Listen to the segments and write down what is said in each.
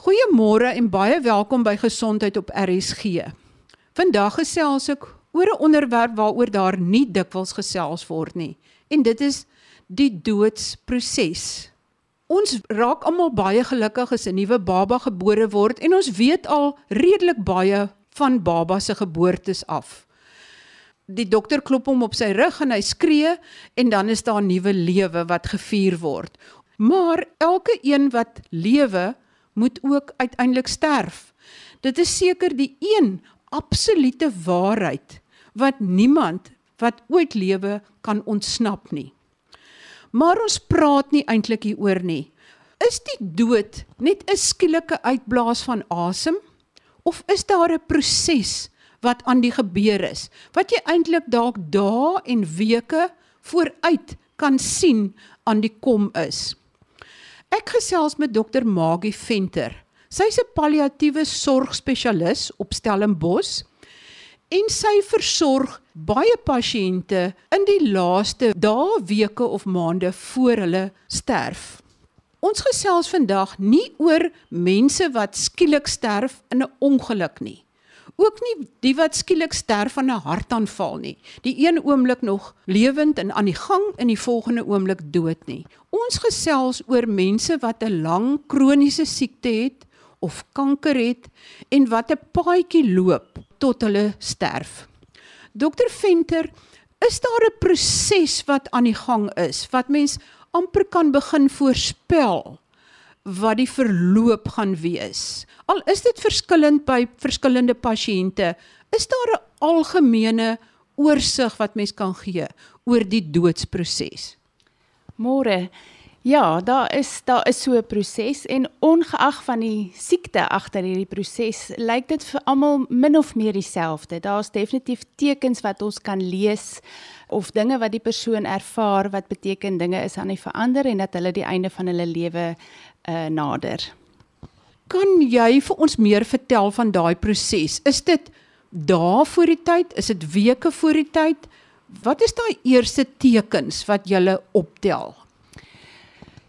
Goeiemôre en baie welkom by Gesondheid op RSG. Vandag gesels ek oor 'n onderwerp waaroor daar nie dikwels gesels word nie, en dit is die doodsproses. Ons raak almal baie gelukkig as 'n nuwe baba gebore word en ons weet al redelik baie van baba se geboortes af. Die dokter klop hom op sy rug en hy skree en dan is daar 'n nuwe lewe wat gevier word. Maar elke een wat lewe moet ook uiteindelik sterf. Dit is seker die een absolute waarheid wat niemand wat ooit lewe kan ontsnap nie. Maar ons praat nie eintlik hieroor nie. Is die dood net 'n skielike uitblaas van asem of is daar 'n proses wat aan die gebeur is wat jy eintlik dalk dae en weke vooruit kan sien aan die kom is? Ek gesels met dokter Magie Venter. Sy's 'n palliatiewe sorgspesialis op Stellenbosch en sy versorg baie pasiënte in die laaste dae, weke of maande voor hulle sterf. Ons gesels vandag nie oor mense wat skielik sterf in 'n ongeluk nie. Ook nie die wat skielik sterf van 'n hartaanval nie. Die een oomblik nog lewend en aan die gang en die volgende oomblik dood nie. Ons gesels oor mense wat 'n lang kroniese siekte het of kanker het en wat 'n paadjie loop tot hulle sterf. Dokter Venter, is daar 'n proses wat aan die gang is wat mens amper kan begin voorspel wat die verloop gaan wees? Al is dit verskillend by verskillende pasiënte, is daar 'n algemene oorsig wat mens kan gee oor die doodsproses? Môre Ja, daar is daar is so 'n proses en ongeag van die siekte agter hierdie proses, lyk dit vir almal min of meer dieselfde. Daar's definitief tekens wat ons kan lees of dinge wat die persoon ervaar wat beteken dinge is aan die verander en dat hulle die einde van hulle lewe uh, nader. Kan jy vir ons meer vertel van daai proses? Is dit dae voor die tyd? Is dit weke voor die tyd? Wat is daai eerste tekens wat jy optel?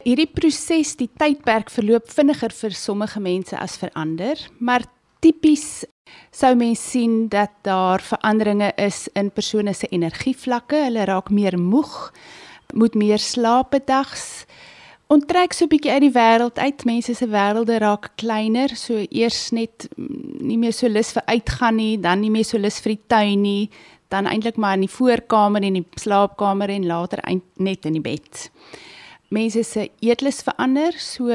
Hierdie proses, die tydperk verloop vinniger vir sommige mense as vir ander, maar tipies sou mens sien dat daar veranderinge is in persone se energievlakke. Hulle raak meer moeg, moet meer slaap bedags, onttrek so 'n bietjie uit die wêreld uit. Mense se wêrelde raak kleiner, so eers net nie meer so lus vir uitgaan nie, dan nie meer so lus vir die tuin nie, dan eintlik maar in die voorkamer en die slaapkamer en later net in die bed mense se eetlus verander. So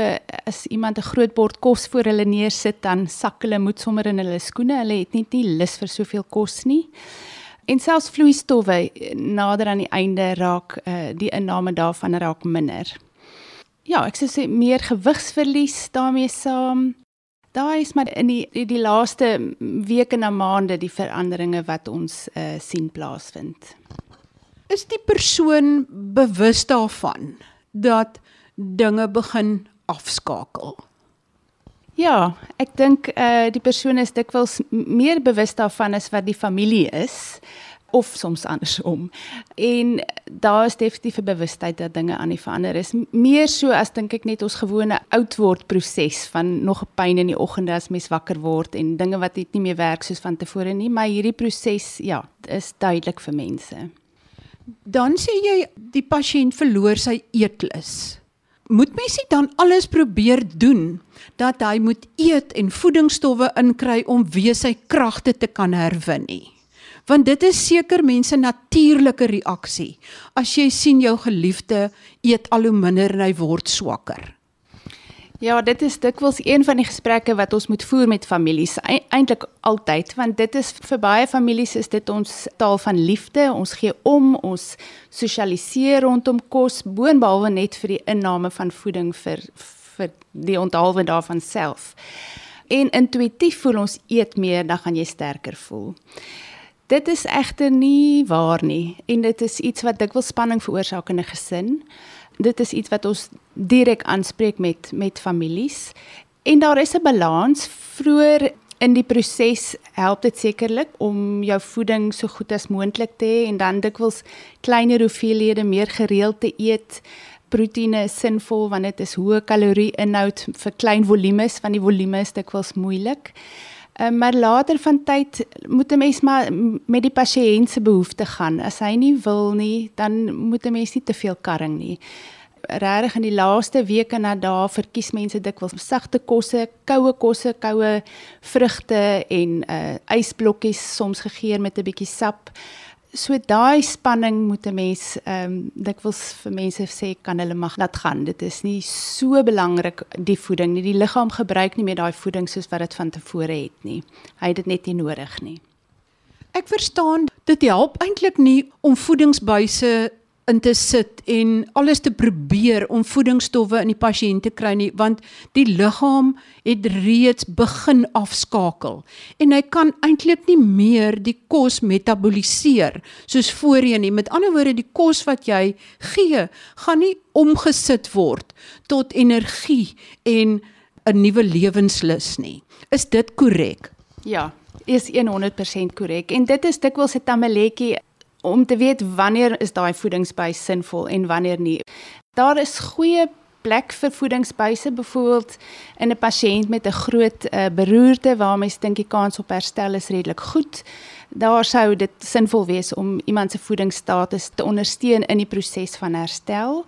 as iemand 'n groot bord kos voor hulle neersit, dan sak hulle moed sommer in hulle skoene. Hulle het net nie lus vir soveel kos nie. En selfs vloeistowwe nader aan die einde raak uh, die inname daarvan raak minder. Ja, ek sê meer gewigsverlies daarmee saam. Daar is maar in die die, die laaste weke na maande die veranderinge wat ons uh, sien plaasvind. Is die persoon bewus daarvan? dat dinge begin afskakel. Ja, ek dink eh uh, die persoon is dikwels meer bewus daarvan as wat die familie is of soms andersom. En daar is definitief 'n bewustheid dat dinge aan die verander is. Meer so as dink ek net ons gewone oud word proses van nog 'n pyn in die oggende as mens wakker word en dinge wat net nie meer werk soos van tevore nie, maar hierdie proses ja, is duidelik vir mense. Dan sê jy die pasiënt verloor sy eetlus. Moet mens nie dan alles probeer doen dat hy moet eet en voedingsstowwe inkry om weer sy kragte te kan herwin nie. Want dit is seker mense natuurlike reaksie as jy sien jou geliefde eet al hoe minder en hy word swakker. Ja, dit is dikwels een van die gesprekke wat ons moet voer met families. Eintlik altyd, want dit is vir baie families is dit ons taal van liefde. Ons gee om, ons sosialiseer rondom kos, boonbehalwe net vir die inname van voeding vir vir die onthaalwe daarvan self. En intuïtief voel ons eet meer, dan gaan jy sterker voel. Dit is egter nie waar nie en dit is iets wat dikwels spanning veroorsaak in 'n gesin. Dit is iets wat ons direk aanspreek met met families. En daar is 'n balans. Vroeër in die proses help dit sekerlik om jou voeding so goed as moontlik te hê en dan dikwels kleiner hoeveelhede meer gereeld te eet. Kalfproteïene is sinvol want dit is hoë kalorie-inhoud. Vir klein volumes, want die volume is dikwels moeilik. Uh, maar later van tyd moet 'n mens maar met die pasiënt se behoeftes gaan. As hy nie wil nie, dan moet 'n mens nie te veel karring nie. Regtig in die laaste weke na dae verkies mense dikwels sagte kosse, koue kosse, koue vrugte en uh ysblokkies soms gegeur met 'n bietjie sap so daai spanning moet 'n mens ehm um, dikwels vir mense sê kan hulle mag laat gaan. Dit is nie so belangrik die voeding nie. Die liggaam gebruik nie meer daai voeding soos wat dit van tevore het nie. Hy het dit net nie nodig nie. Ek verstaan dit help eintlik nie om voedingsbuise in te sit en alles te probeer om voedingsstowwe in die pasiënt te kry nie want die liggaam het reeds begin afskakel en hy kan eintlik nie meer die kos metaboliseer soos voorheen nie. Met ander woorde die kos wat jy gee gaan nie omgesit word tot energie en 'n nuwe lewenslus nie. Is dit korrek ja is 100% korrek en dit is dikwels 'n tamaletjie om te weet wanneer is daai voedingsbuis sinvol en wanneer nie. Daar is goeie plek vir voedingsbuise byvoorbeeld in 'n pasiënt met 'n groot uh, beroerte waar mens dink die kans op herstel is redelik goed. Daar sou dit sinvol wees om iemand se voedingsstatus te ondersteun in die proses van herstel.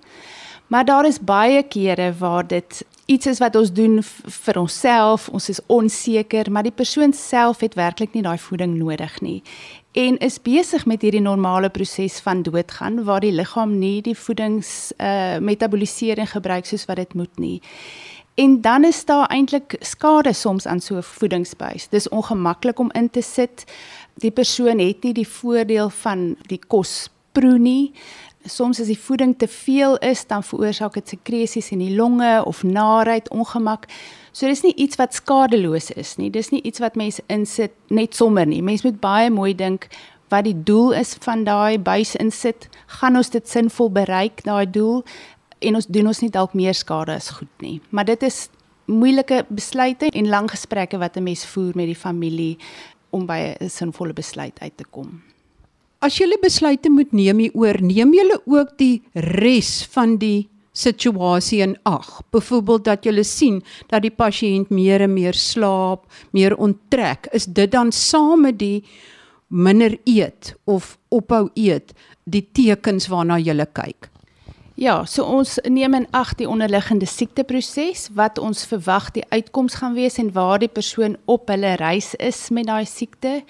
Maar daar is baie kere waar dit iets is wat ons doen vir onsself, ons is onseker, maar die persoon self het werklik nie daai voeding nodig nie en is besig met hierdie normale proses van doodgaan waar die liggaam nie die voedings uh metabolisering gebruik soos wat dit moet nie. En dan is daar eintlik skade soms aan so 'n voedingsbuis. Dis ongemaklik om in te sit. Die persoon het nie die voordeel van die kos proe nie. Soms as die voeding te veel is, dan veroorsaak dit sekresies in die longe of naarheid, ongemak. So dis nie iets wat skadeloos is nie. Dis nie iets wat mense insit net sommer nie. Mense moet baie mooi dink wat die doel is van daai buis insit. Gaan ons dit sinvol bereik daai doel en ons doen ons nie dalk meer skade as goed nie. Maar dit is moeilike besluite en lang gesprekke wat 'n mens voer met die familie om by 'n sinvolle besluit uit te kom. As jy besluite moet neem hieroor, neem jy ook die res van die situasie in ag. Byvoorbeeld dat jy sien dat die pasiënt meer en meer slaap, meer onttrek, is dit dan saam met die minder eet of ophou eet die tekens waarna jy kyk. Ja, so ons neem in ag die onderliggende siekteproses wat ons verwag die uitkoms gaan wees en waar die persoon op hulle reis is met daai siekte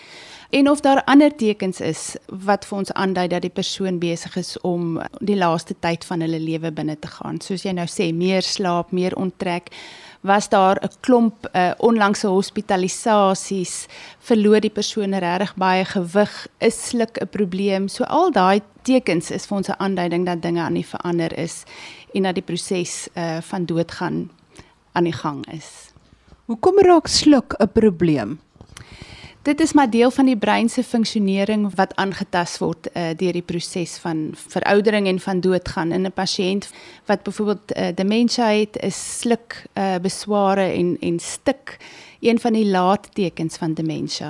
en of daar ander tekens is wat vir ons aandui dat die persoon besig is om die laaste tyd van hulle lewe binne te gaan. Soos jy nou sê, meer slaap, meer onttrek, was daar 'n klomp uh, onlangse hospitalisasies, verloor die persoon regtig baie gewig, is sluk 'n probleem. So al daai tekens is vir ons 'n aanduiding dat dinge aan die verander is en dat die proses uh, van doodgaan aan die gang is. Hoekom raak sluk 'n probleem? Dit is maar deel van die brein se funksionering wat aangetast word uh, deur die proses van veroudering en van doodgaan in 'n pasiënt wat byvoorbeeld uh, demensie het, is sluk uh, besware en en stik een van die laattekens van demensie.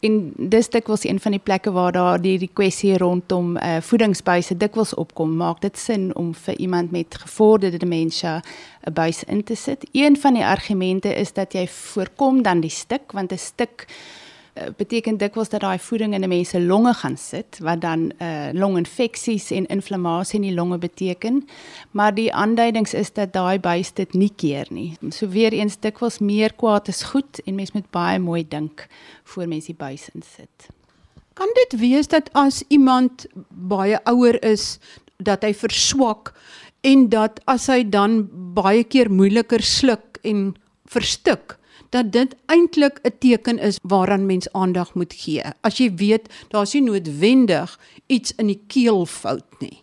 En dis dikwels een van die plekke waar daar die, kwessie rondom uh, voedingsbuise dikwels opkom. Maak dit sin om vir iemand met gevorderde demensie 'n buis in te sit? Een van die argumente is dat jy voorkom dan die stik want 'n stik Eh, beteken dikwels dat daai voeding in 'n mens se longe gaan sit wat dan uh longinfeksies en inflammasie in die longe beteken. Maar die aanduidings is dat daai buis dit nie keer nie. So weer eens dikwels meer kwaad is goed en mens moet baie mooi dink voor mens die buis insit. Kan dit wees dat as iemand baie ouer is dat hy verswak en dat as hy dan baie keer moeiliker sluk en verstik dat dit eintlik 'n teken is waaraan mens aandag moet gee. As jy weet daar's nie noodwendig iets in die keel fout nie.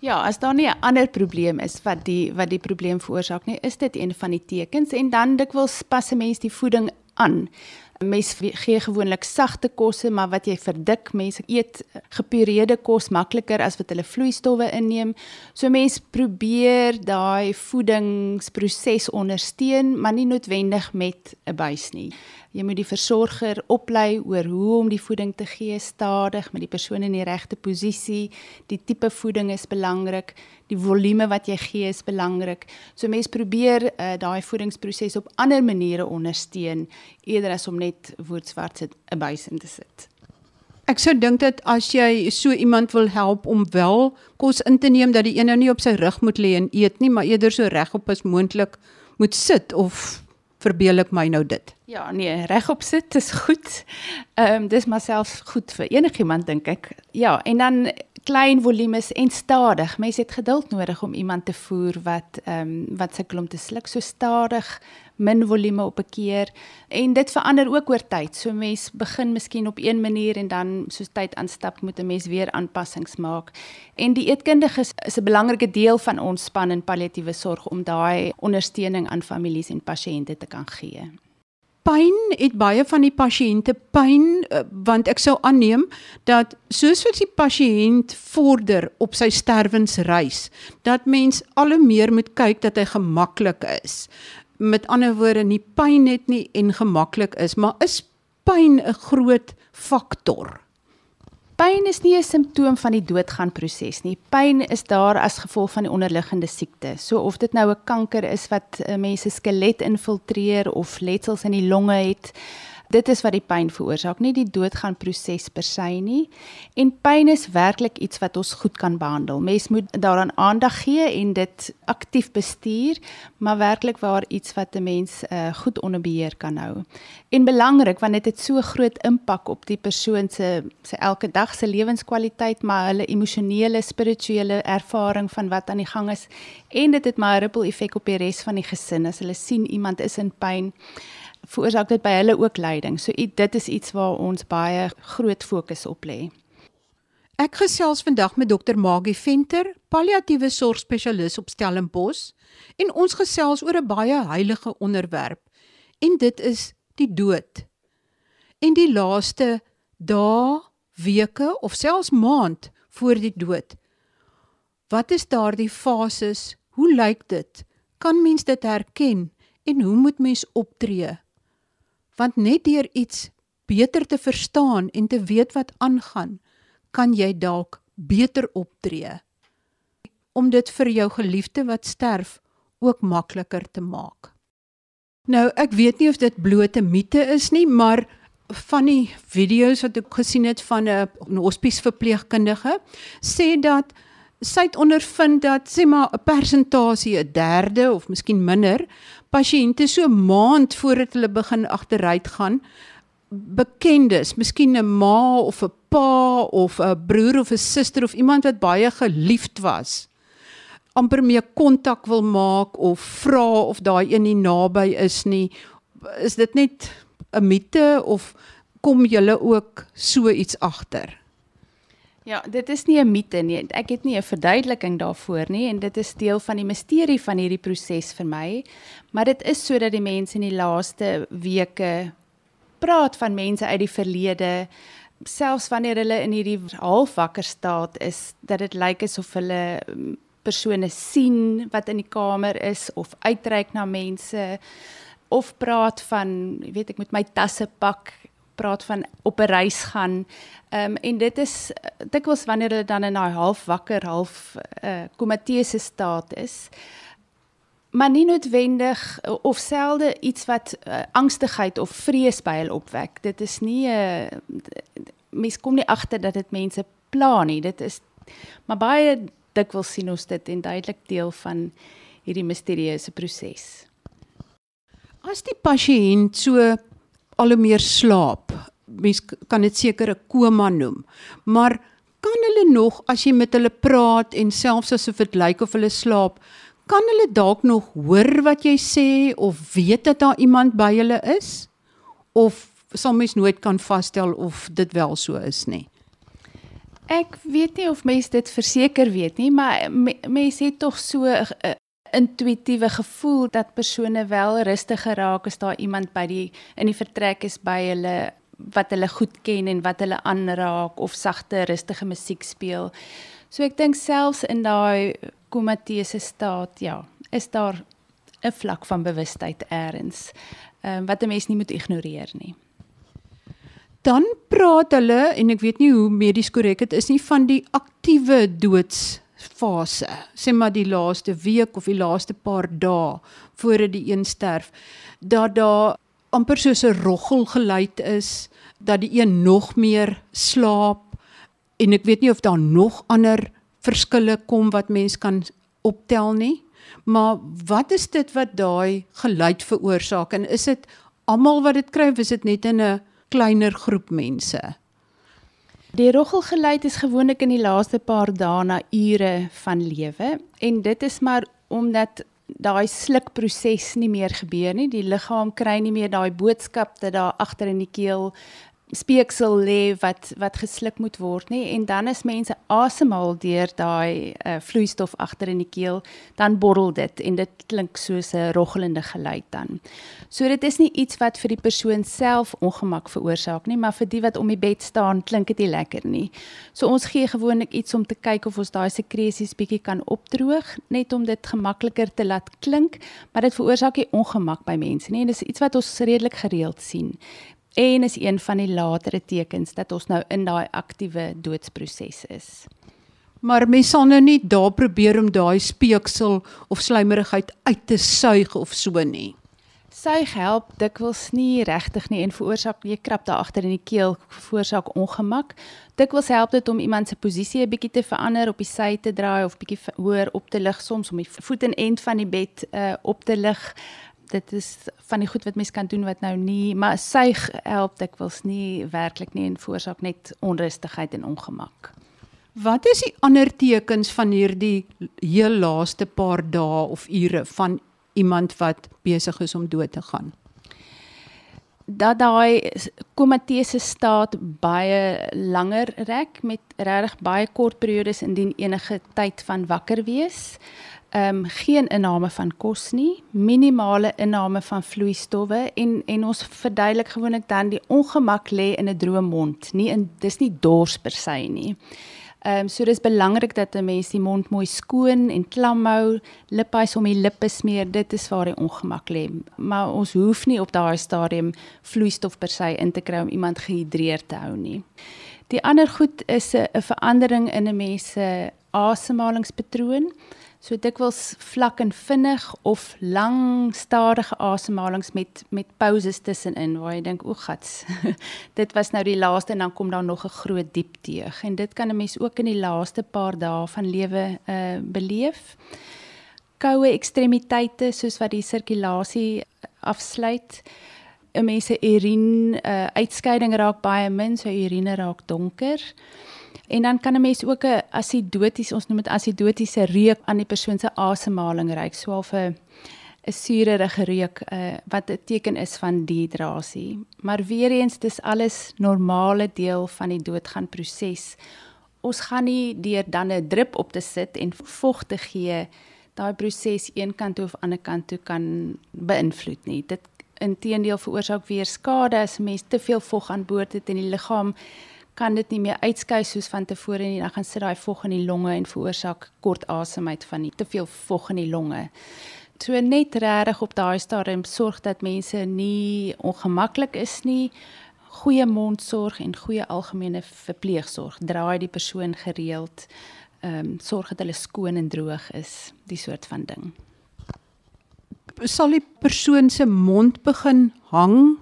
Ja, as daar nie 'n ander probleem is wat die wat die probleem veroorsaak nie, is dit een van die tekens en dan dikwels pas 'n mens die voeding aan. Mens gee gewoonlik sagte kosse, maar wat jy verdik, mense eet gepureerde kos makliker as wat hulle vloeistowwe inneem. So mense probeer daai voedingsproses ondersteun, maar nie noodwendig met 'n buis nie. Jy moet die versorger oplei oor hoe om die voeding te gee stadig met die persoon in die regte posisie. Die tipe voeding is belangrik. die volume wat jy gee is belangrik. So mense probeer uh, daai voedingsproses op ander maniere ondersteun eerder as om net woordswart 'n buis in te sit. Ek sou dink dat as jy so iemand wil help om wel kos in te neem dat die een nou nie op sy rug moet lê en eet nie, maar eerder so regop as moontlik moet sit of verbeel ek my nou dit? Ja, nee, regop sit is goed. Ehm um, dis maar selfs goed vir enigiemand dink ek. Ja, en dan klein volumes en stadig. Mense het geduld nodig om iemand te voer wat ehm um, wat sukkel om te sluk so stadig, min volume op 'n keer en dit verander ook oor tyd. So mense begin miskien op een manier en dan soos tyd aanstap moet 'n mens weer aanpassings maak. En die eetkundige is 'n belangrike deel van ons span in palliatiewe sorg om daai ondersteuning aan families en pasiënte te kan gee pyn het baie van die pasiënte pyn eh, want ek sou aanneem dat soos wat die pasiënt vorder op sy sterwensreis dat mens al hoe meer moet kyk dat hy gemaklik is. Met ander woorde nie pyn het nie en gemaklik is maar is pyn 'n groot faktor Pyn is nie 'n simptoom van die doodgaan proses nie. Pyn is daar as gevolg van die onderliggende siekte. So of dit nou 'n kanker is wat eh, mense skelet infiltreer of letsels in die longe het, Dit is wat die pyn veroorsaak, nie die doodgaan proses per se nie. En pyn is werklik iets wat ons goed kan behandel. Mens moet daaraan aandag gee en dit aktief bestuur, maar werklik waar iets wat 'n mens uh, goed onder beheer kan hou. En belangrik want dit het so groot impak op die persoon se se elke dag se lewenskwaliteit, maar hulle emosionele, spirituele ervaring van wat aan die gang is en dit het maar 'n ripple effek op die res van die gesin as hulle sien iemand is in pyn veroorsaak dit by hulle ook lyding. So dit is iets waar ons baie groot fokus op lê. Ek gesels vandag met dokter Magie Venter, palliatiewe sorgspesialis op Stellenbosch, en ons gesels oor 'n baie heilige onderwerp. En dit is die dood. En die laaste dae, weke of selfs maand voor die dood. Wat is daardie fases? Hoe lyk dit? Kan mens dit herken en hoe moet mens optree? Want net deur iets beter te verstaan en te weet wat aangaan, kan jy dalk beter optree om dit vir jou geliefde wat sterf ook makliker te maak. Nou, ek weet nie of dit blote mite is nie, maar van die video's wat ek gesien het van 'n hospiesverpleegkundige sê dat sy het ondervind dat sê maar 'n persentasie 'n derde of miskien minder pasiënte so maand voordat hulle begin agteruit gaan bekendes, miskien 'n ma of 'n pa of 'n broer of 'n suster of iemand wat baie geliefd was amper mee kontak wil maak of vra of daai een nie naby is nie. Is dit net 'n mite of kom julle ook so iets agter Ja, dit is nie 'n mite nie. Ek het nie 'n verduideliking daarvoor nie en dit is deel van die misterie van hierdie proses vir my. Maar dit is sodat die mense in die laaste weke praat van mense uit die verlede selfs wanneer hulle in hierdie halfwakker staat is dat dit lyk asof hulle mm, persone sien wat in die kamer is of uitreik na mense of praat van, jy weet ek moet my tasse pak praat van op 'n reis gaan. Ehm um, en dit is dikwels wanneer hulle dan in daai half wakker, half uh komateuse staat is. Maar nie noodwendig of selde iets wat uh, angstigheid of vrees by hulle opwek. Dit is nie 'n uh, mens kom nie agter dat dit mense pla nie. Dit is maar baie dikwels sien ons dit en duidelik deel van hierdie misterieuse proses. As die pasiënt so al hoe meer slaap. Mens kan dit seker 'n koma noem. Maar kan hulle nog as jy met hulle praat en selfs asof dit lyk of hulle slaap, kan hulle dalk nog hoor wat jy sê of weet dat daar iemand by hulle is? Of sal mens nooit kan vasstel of dit wel so is nie? Ek weet nie of mense dit verseker weet nie, maar mense het tog so 'n intuïtiewe gevoel dat persone wel rustiger raak as daar iemand by die in die vertrek is by hulle wat hulle goed ken en wat hulle aanraak of sagte rustige musiek speel. So ek dink selfs in daai komateese staat, ja, is daar 'n vlak van bewustheid eers um, wat 'n mens nie moet ignoreer nie. Dan praat hulle en ek weet nie hoe medies korrek dit is nie van die aktiewe doods fase, sê maar die laaste week of die laaste paar dae voor dit die een sterf, dat daar amper soos 'n roggel geluid is, dat die een nog meer slaap en ek weet nie of daar nog ander verskille kom wat mens kan optel nie. Maar wat is dit wat daai geluid veroorsaak en is dit almal wat dit kry of is dit net in 'n kleiner groep mense? Die roggelgeluid is gewoonlik in die laaste paar dae na ure van lewe en dit is maar omdat daai slukproses nie meer gebeur nie. Die liggaam kry nie meer daai boodskap dat daar agter in die keel speeksel lê wat wat gesluk moet word nê en dan as mense asemhaal deur daai uh, vloeistof agter in die keel dan borrel dit en dit klink soos 'n roggelende geluid dan. So dit is nie iets wat vir die persoon self ongemak veroorsaak nie, maar vir die wat om die bed staan klink dit nie lekker nie. So ons gee gewoonlik iets om te kyk of ons daai sekresies bietjie kan opdroog net om dit gemakliker te laat klink, maar dit veroorsaak nie ongemak by mense nie en dis iets wat ons redelik gereeld sien en is een van die latere tekens dat ons nou in daai aktiewe doodsproses is. Maar mens sal nou nie daar probeer om daai speeksel of slijmerigheid uit te suig of so nie. Suig help dikwels nie regtig nie en veroorsaak jy krap daar agter in die keel veroorsaak ongemak. Dikwels help dit om iemand se posisie 'n bietjie te verander, op die sy te draai of bietjie hoër op te lig, soms om die voet en end van die bed uh, op te lig dit is van die goed wat mens kan doen wat nou nie maar suig help dikwels nie werklik nie en veroorsaak net onrustigheid en ongemak. Wat is die ander tekens van hierdie heel laaste paar dae of ure van iemand wat besig is om dood te gaan? Dat daai komatese staat baie langer rek met regtig baie kort periodes indien enige tyd van wakker wees ehm um, geen inname van kos nie, minimale inname van vloeistowwe en en ons verduidelik gewoonlik dan die ongemak lê in 'n droë mond, nie in dis nie dors per se nie. Ehm um, so dis belangrik dat 'n mens die mond mooi skoon en klam hou, lippies om die lippe smeer, dit is waar die ongemak lê. Maar ons hoef nie op daai stadium vloeistof per se in te kry om iemand gehidreerd te hou nie. Die ander goed is 'n verandering in 'n mens se asemhalingspatroon. So dikwels vlak en vinnig of lang stadige asemhalings met met pauses tussenin waar jy dink o gats. dit was nou die laaste en dan kom daar nog 'n groot diep teug en dit kan 'n mens ook in die laaste paar dae van lewe uh beleef. Koue ekstremiteite soos wat die sirkulasie afsluit. 'n Mens se urine uh uitskeiding raak baie min, so urine raak donker. En dan kan 'n mens ook 'n asidotiese, ons noem dit asidotiese reuk aan die persoon se asemhaling ruik, so half 'n 'n suurerige reuk uh, wat 'n teken is van dehydrasie. Maar weer eens, dis alles normale deel van die doodgaan proses. Ons gaan nie deur dan 'n drip op te sit en vog te gee daai proses een kant toe of ander kant toe kan beïnvloed nie. Dit inteendeel veroorsaak weer skade as mens te veel vog aan boord het in die liggaam kan dit nie meer uitskei soos van tevore nie. Dan gaan sit daai vog in die longe en veroorsaak kort asemheid van nie te veel vog in die longe. So net regtig op daai stadium sorg dat mense nie ongemaklik is nie. Goeie mondsorg en goeie algemene verpleegsorg. Draai die persoon gereeld. Ehm um, sorg dat hulle skoon en droog is, die soort van ding. Sal die persoon se mond begin hang?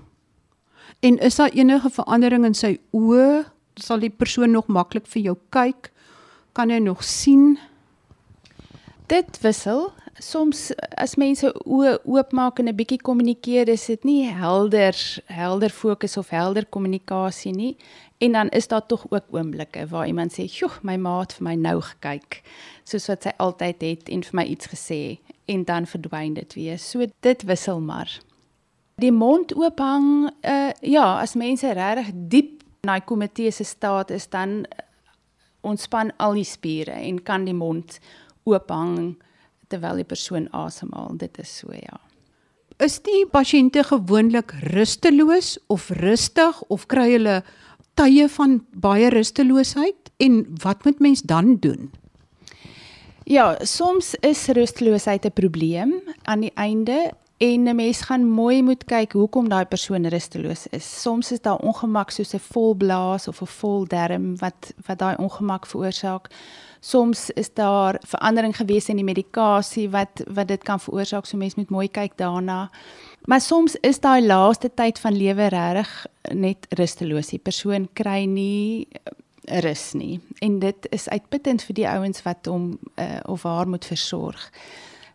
En is daar enige verandering in sy oë sal die persoon nog maklik vir jou kyk? Kan jy nog sien? Dit wissel. Soms as mense oë oopmaak en 'n bietjie kommunikeer, is dit nie helder helder fokus of helder kommunikasie nie. En dan is daar tog ook oomblikke waar iemand sê, "Sjoe, my maat vir my nou gekyk." Soos wat sy altyd het en vir my iets gesê en dan verdwyn dit weer. So dit wissel maar. Die mond oop hang, uh ja, as mense regtig diep daai komitee se staat is dan eh, ontspan al die spiere en kan die mond oop hang terwyl die persoon asemhaal. Dit is so ja. Is die pasiënte gewoonlik rusteloos of rustig of kry hulle tye van baie rusteloosheid en wat moet mens dan doen? Ja, soms is rusteloosheid 'n probleem aan die einde En 'n mens gaan mooi moet kyk hoekom daai persoon rusteloos is. Soms is daar ongemak soos 'n vol blaas of 'n vol darm wat wat daai ongemak veroorsaak. Soms is daar verandering gewees in die medikasie wat wat dit kan veroorsaak. So mens moet mooi kyk daarna. Maar soms is daai laaste tyd van lewe regtig net rusteloos. Die persoon kry nie eh, rus nie. En dit is uitputtend vir die ouens wat hom uh, of haar moet versorg.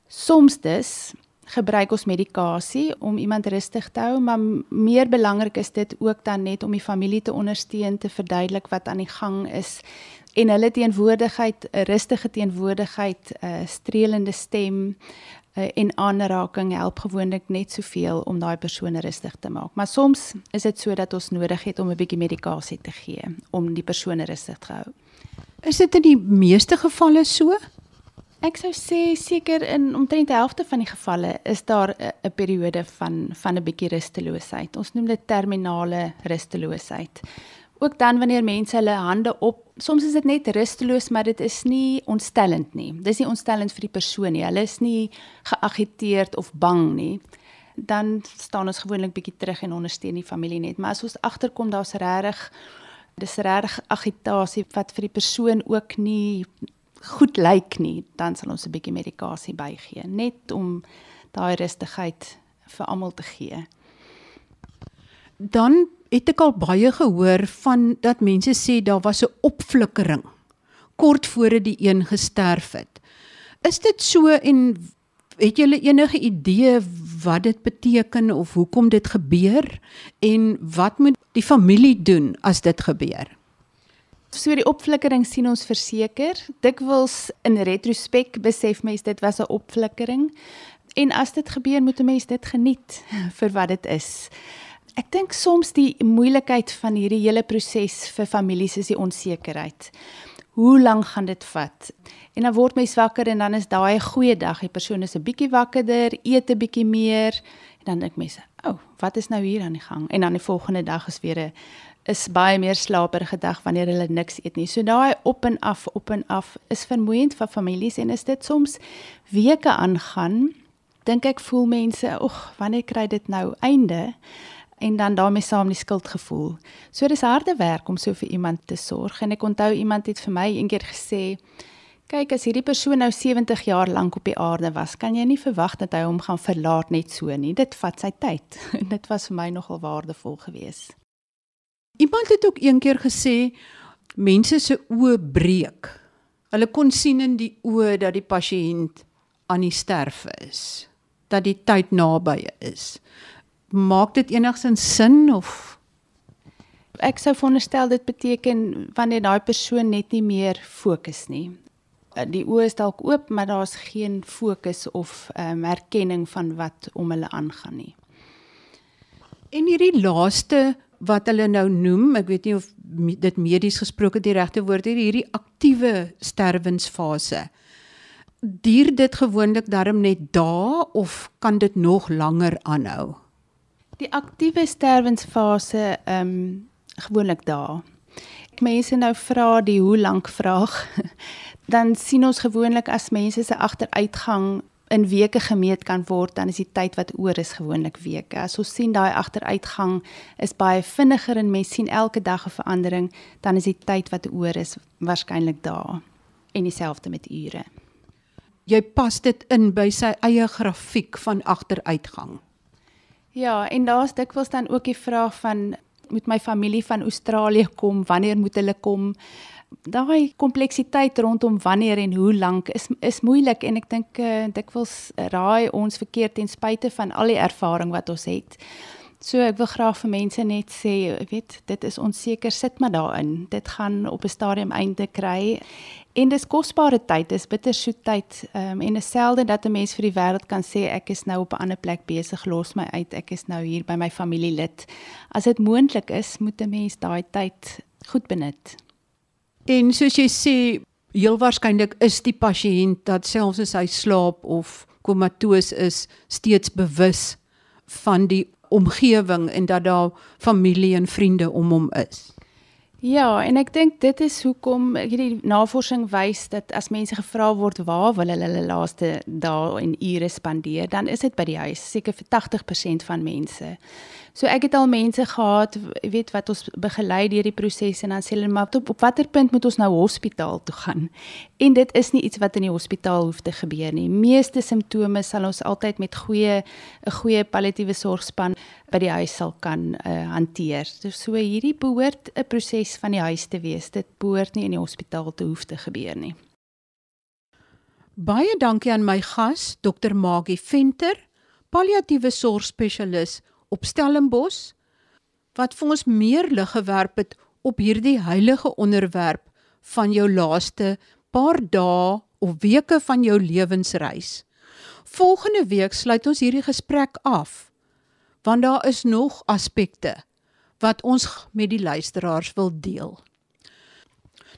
Soms dus gebruik ons medikasie om iemand rustig te hou, maar meer belangrik is dit ook dan net om die familie te ondersteun, te verduidelik wat aan die gang is en hulle teenwoordigheid, 'n rustige teenwoordigheid, 'n streelende stem uh, en aanraking help gewoonlik net soveel om daai persoon rustig te maak. Maar soms is dit sodat ons nodig het om 'n bietjie medikasie te gee om die persoon rustig te hou. Is dit in die meeste gevalle so? Ek sou sê seker in omtrent die helfte van die gevalle is daar 'n periode van van 'n bietjie rusteloosheid. Ons noem dit terminale rusteloosheid. Ook dan wanneer mense hulle hande op, soms is dit net rusteloos, maar dit is nie ontstellend nie. Dis nie ontstellend vir die persoon nie. Hulle is nie geagiteerd of bang nie. Dan staan ons gewoonlik bietjie terug en ondersteun die familie net. Maar as ons agterkom daar's regtig dis regtig agitasie wat vir die persoon ook nie goed lyk nie, dan sal ons 'n bietjie medikasie bygee, net om daai rustigheid vir almal te gee. Dan het ek al baie gehoor van dat mense sê daar was 'n opflikkering kort voor die een gesterf het. Is dit so en het julle enige idee wat dit beteken of hoekom dit gebeur en wat moet die familie doen as dit gebeur? So die opflikkering sien ons verseker. Dikwels in retrospek besef mens dit was 'n opflikkering. En as dit gebeur, moet 'n mens dit geniet vir wat dit is. Ek dink soms die moeilikheid van hierdie hele proses vir families is die onsekerheid. Hoe lank gaan dit vat? En dan word mens wakker en dan is daai 'n goeie dag. Die persoon is 'n bietjie wakkerder, eet 'n bietjie meer en dan dink mense, "O, oh, wat is nou hier aan die gang?" En dan die volgende dag is weer 'n is baie meer slaperige dag wanneer hulle niks eet nie. So daai op en af, op en af is vermoeiend vir families en is dit soms weke aangaan. Dink ek voel mense, "Ag, wanneer kry dit nou einde?" En dan daarmee saam die skuldgevoel. So dis harde werk om so vir iemand te sorg en ek onthou iemand het vir my eendag gesê, "Kyk, as hierdie persoon nou 70 jaar lank op die aarde was, kan jy nie verwag dat hy hom gaan verlaat net so nie. Dit vat sy tyd." En dit was vir my nogal waardevol geweest. Iemand het ook een keer gesê mense se oë breek. Hulle kon sien in die oë dat die pasiënt aan die sterf is, dat die tyd naby is. Maak dit enigsins sin of ek sou veronderstel dit beteken wanneer daai persoon net nie meer fokus nie. Die oë is dalk oop, maar daar's geen fokus of um, erkenning van wat om hulle aangaan nie. En hierdie laaste wat hulle nou noem, ek weet nie of dit medies gesproke die regte woord is, hierdie aktiewe sterwensfase. Duur dit gewoonlik darm net dae of kan dit nog langer aanhou? Die aktiewe sterwensfase ehm um, gewoonlik dae. Mense nou vra die hoe lank vraag, dan sien ons gewoonlik as mense se agteruitgang in weke gemeet kan word, dan is die tyd wat oor is gewoonlik weke. As ons sien daai agteruitgang is baie vinniger en mens sien elke dag 'n verandering, dan is die tyd wat oor is waarskynlik dae en dieselfde met ure. Jy pas dit in by sy eie grafiek van agteruitgang. Ja, en daar's dikwels dan ook die vraag van moet my familie van Australië kom, wanneer moet hulle kom? Daai kompleksiteit rondom wanneer en hoe lank is is moeilik en ek dink uh, dikwels raai ons verkeerd ten spyte van al die ervaring wat ons het. So ek wil graag vir mense net sê, ek weet, dit is onseker, sit maar daarin. Dit gaan op 'n stadium einde kry. En dis kosbare tyd, dis bittersoet tyd. Ehm um, en is selde dat 'n mens vir die wêreld kan sê ek is nou op 'n ander plek besig, los my uit, ek is nou hier by my familielid. As dit moontlik is, moet 'n mens daai tyd goed benut. En soos jy sê, heel waarskynlik is die pasiënt dat selfs as hy slaap of komatoos is, steeds bewus van die omgewing en dat daar familie en vriende om hom is. Ja, en ek dink dit is hoekom hierdie navorsing wys dat as mense gevra word waar wil hulle hulle laaste dae en ure spandeer, dan is dit by die huis, seker vir 80% van mense. So ek het al mense gehad, weet wat ons begelei deur die proses en dan sê hulle maar op, op watter punt moet ons nou hospitaal toe gaan? En dit is nie iets wat in die hospitaal hoef te gebeur nie. Meeste simptome sal ons altyd met goeie 'n goeie palliatiewe sorgspan by die huis sal kan uh, hanteer. Dus so hierdie behoort 'n proses van die huis te wees. Dit behoort nie in die hospitaal te hoef te gebeur nie. Baie dankie aan my gas, Dr. Magie Venter, palliatiewe sorgspesialis op Stellenbosch wat vir ons meer lig gewerp het op hierdie heilige onderwerp van jou laaste paar dae of weke van jou lewensreis. Volgende week sluit ons hierdie gesprek af want daar is nog aspekte wat ons met die luisteraars wil deel.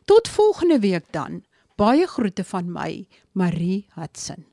Tot volgende week dan. Baie groete van my, Marie Hudson.